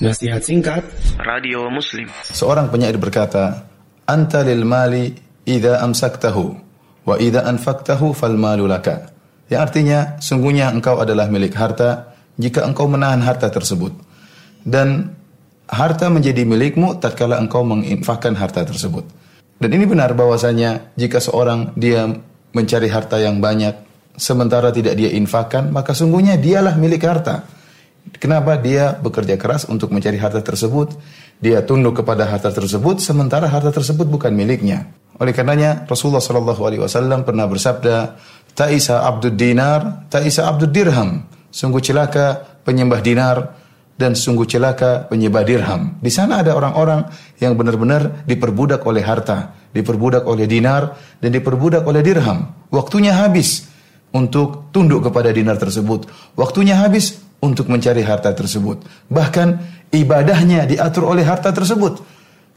Nasihat singkat Radio Muslim Seorang penyair berkata, "Anta lil mali idza amsaktahu wa idza anfaqtahu fal malu laka." Yang artinya, sungguhnya engkau adalah milik harta jika engkau menahan harta tersebut. Dan harta menjadi milikmu tatkala engkau menginfakkan harta tersebut. Dan ini benar bahwasanya jika seorang dia mencari harta yang banyak sementara tidak dia infakkan, maka sungguhnya dialah milik harta. Kenapa dia bekerja keras untuk mencari harta tersebut? Dia tunduk kepada harta tersebut sementara harta tersebut bukan miliknya. Oleh karenanya Rasulullah Shallallahu Alaihi Wasallam pernah bersabda, Taisa abdud dinar, Taisa abdud dirham. Sungguh celaka penyembah dinar dan sungguh celaka penyembah dirham. Di sana ada orang-orang yang benar-benar diperbudak oleh harta, diperbudak oleh dinar dan diperbudak oleh dirham. Waktunya habis untuk tunduk kepada dinar tersebut. Waktunya habis untuk mencari harta tersebut. Bahkan ibadahnya diatur oleh harta tersebut.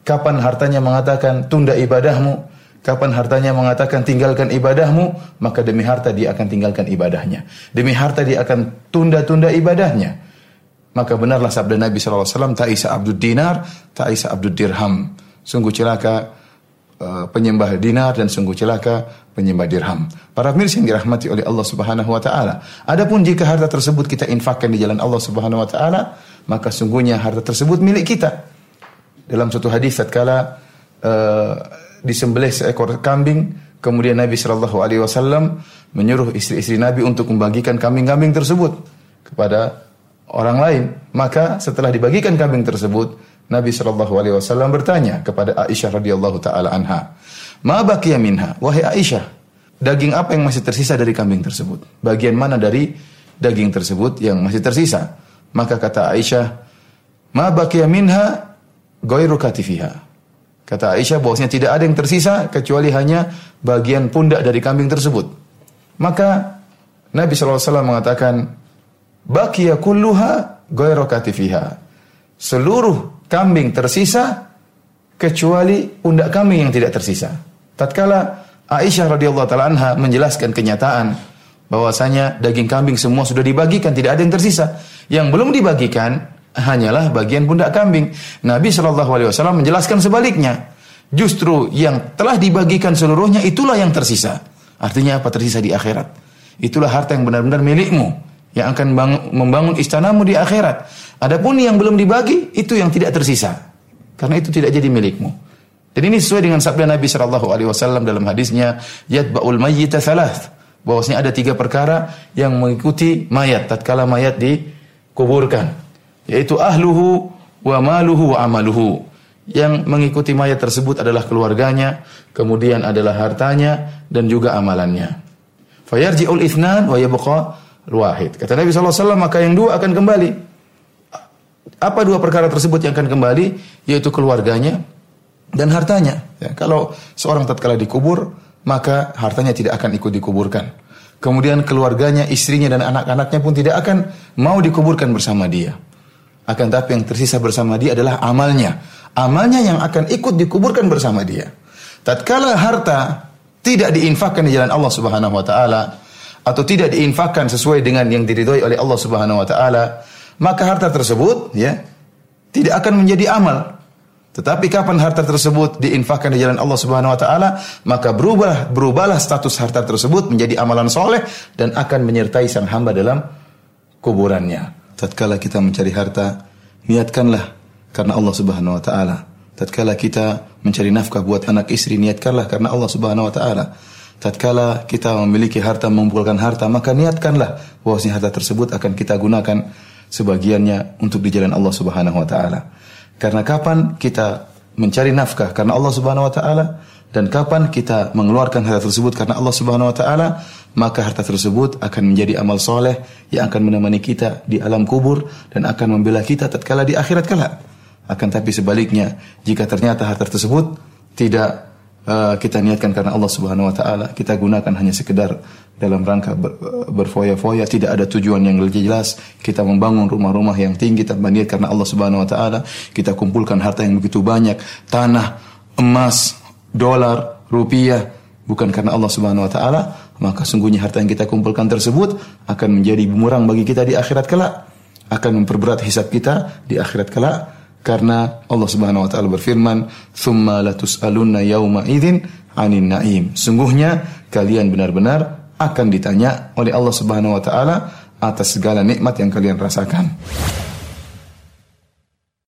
Kapan hartanya mengatakan tunda ibadahmu, kapan hartanya mengatakan tinggalkan ibadahmu, maka demi harta dia akan tinggalkan ibadahnya. Demi harta dia akan tunda-tunda ibadahnya. Maka benarlah sabda Nabi SAW, Ta'isa abdud dinar, Ta'isa abdud dirham. Sungguh celaka uh, penyembah dinar dan sungguh celaka penyembah dirham. Para pemirsa yang dirahmati oleh Allah Subhanahu wa taala. Adapun jika harta tersebut kita infakkan di jalan Allah Subhanahu wa taala, maka sungguhnya harta tersebut milik kita. Dalam suatu hadis tatkala uh, disembelih seekor kambing, kemudian Nabi Shallallahu alaihi wasallam menyuruh istri-istri Nabi untuk membagikan kambing-kambing tersebut kepada orang lain. Maka setelah dibagikan kambing tersebut, Nabi Shallallahu alaihi wasallam bertanya kepada Aisyah radhiyallahu taala anha, "Ma baqiya minha?" Wahai Aisyah, daging apa yang masih tersisa dari kambing tersebut? Bagian mana dari daging tersebut yang masih tersisa? Maka kata Aisyah, "Ma baqiya minha ghairu katifiha." Kata Aisyah bahwasanya tidak ada yang tersisa kecuali hanya bagian pundak dari kambing tersebut. Maka Nabi SAW mengatakan, Bakia kulluha ghairu katifiha. Seluruh kambing tersisa kecuali pundak kambing yang tidak tersisa. Tatkala Aisyah radhiyallahu taala anha menjelaskan kenyataan bahwasanya daging kambing semua sudah dibagikan, tidak ada yang tersisa. Yang belum dibagikan hanyalah bagian pundak kambing. Nabi Shallallahu alaihi wasallam menjelaskan sebaliknya. Justru yang telah dibagikan seluruhnya itulah yang tersisa. Artinya apa tersisa di akhirat? Itulah harta yang benar-benar milikmu yang akan membangun istanamu di akhirat. Adapun yang belum dibagi itu yang tidak tersisa. Karena itu tidak jadi milikmu. Dan ini sesuai dengan sabda Nabi Shallallahu Alaihi Wasallam dalam hadisnya yatba'ul mayyita thalath bahwasanya ada tiga perkara yang mengikuti mayat tatkala mayat dikuburkan yaitu ahluhu wa maluhu wa amaluhu yang mengikuti mayat tersebut adalah keluarganya kemudian adalah hartanya dan juga amalannya fayarji'ul ithnan wa yabqa wahid kata Nabi SAW maka yang dua akan kembali apa dua perkara tersebut yang akan kembali yaitu keluarganya dan hartanya. Ya, kalau seorang tatkala dikubur, maka hartanya tidak akan ikut dikuburkan. Kemudian keluarganya, istrinya dan anak-anaknya pun tidak akan mau dikuburkan bersama dia. Akan tapi yang tersisa bersama dia adalah amalnya. Amalnya yang akan ikut dikuburkan bersama dia. Tatkala harta tidak diinfakkan di jalan Allah Subhanahu wa taala atau tidak diinfakkan sesuai dengan yang diridhoi oleh Allah Subhanahu wa taala, maka harta tersebut ya tidak akan menjadi amal. Tetapi kapan harta tersebut diinfakkan di jalan Allah Subhanahu wa taala, maka berubah berubahlah status harta tersebut menjadi amalan soleh dan akan menyertai sang hamba dalam kuburannya. Tatkala kita mencari harta, niatkanlah karena Allah Subhanahu wa taala. Tatkala kita mencari nafkah buat anak istri, niatkanlah karena Allah Subhanahu wa taala. Tatkala kita memiliki harta, mengumpulkan harta, maka niatkanlah bahwasanya harta tersebut akan kita gunakan sebagiannya untuk di jalan Allah Subhanahu wa taala. Karena kapan kita mencari nafkah karena Allah Subhanahu wa taala dan kapan kita mengeluarkan harta tersebut karena Allah Subhanahu wa taala, maka harta tersebut akan menjadi amal soleh yang akan menemani kita di alam kubur dan akan membela kita tatkala di akhirat kelak. Akan tapi sebaliknya, jika ternyata harta tersebut tidak uh, kita niatkan karena Allah Subhanahu wa taala, kita gunakan hanya sekedar dalam rangka ber, berfoya-foya, tidak ada tujuan yang jelas. Kita membangun rumah-rumah yang tinggi tanpa niat karena Allah Subhanahu wa taala, kita kumpulkan harta yang begitu banyak, tanah, emas, dolar, rupiah, bukan karena Allah Subhanahu wa taala, maka sungguhnya harta yang kita kumpulkan tersebut akan menjadi bumerang bagi kita di akhirat kelak. Akan memperberat hisab kita di akhirat kelak karena Allah Subhanahu wa taala berfirman, "Tsumma latus'alunna yauma idzin 'anin na'im." Sungguhnya kalian benar-benar akan ditanya oleh Allah Subhanahu wa taala atas segala nikmat yang kalian rasakan.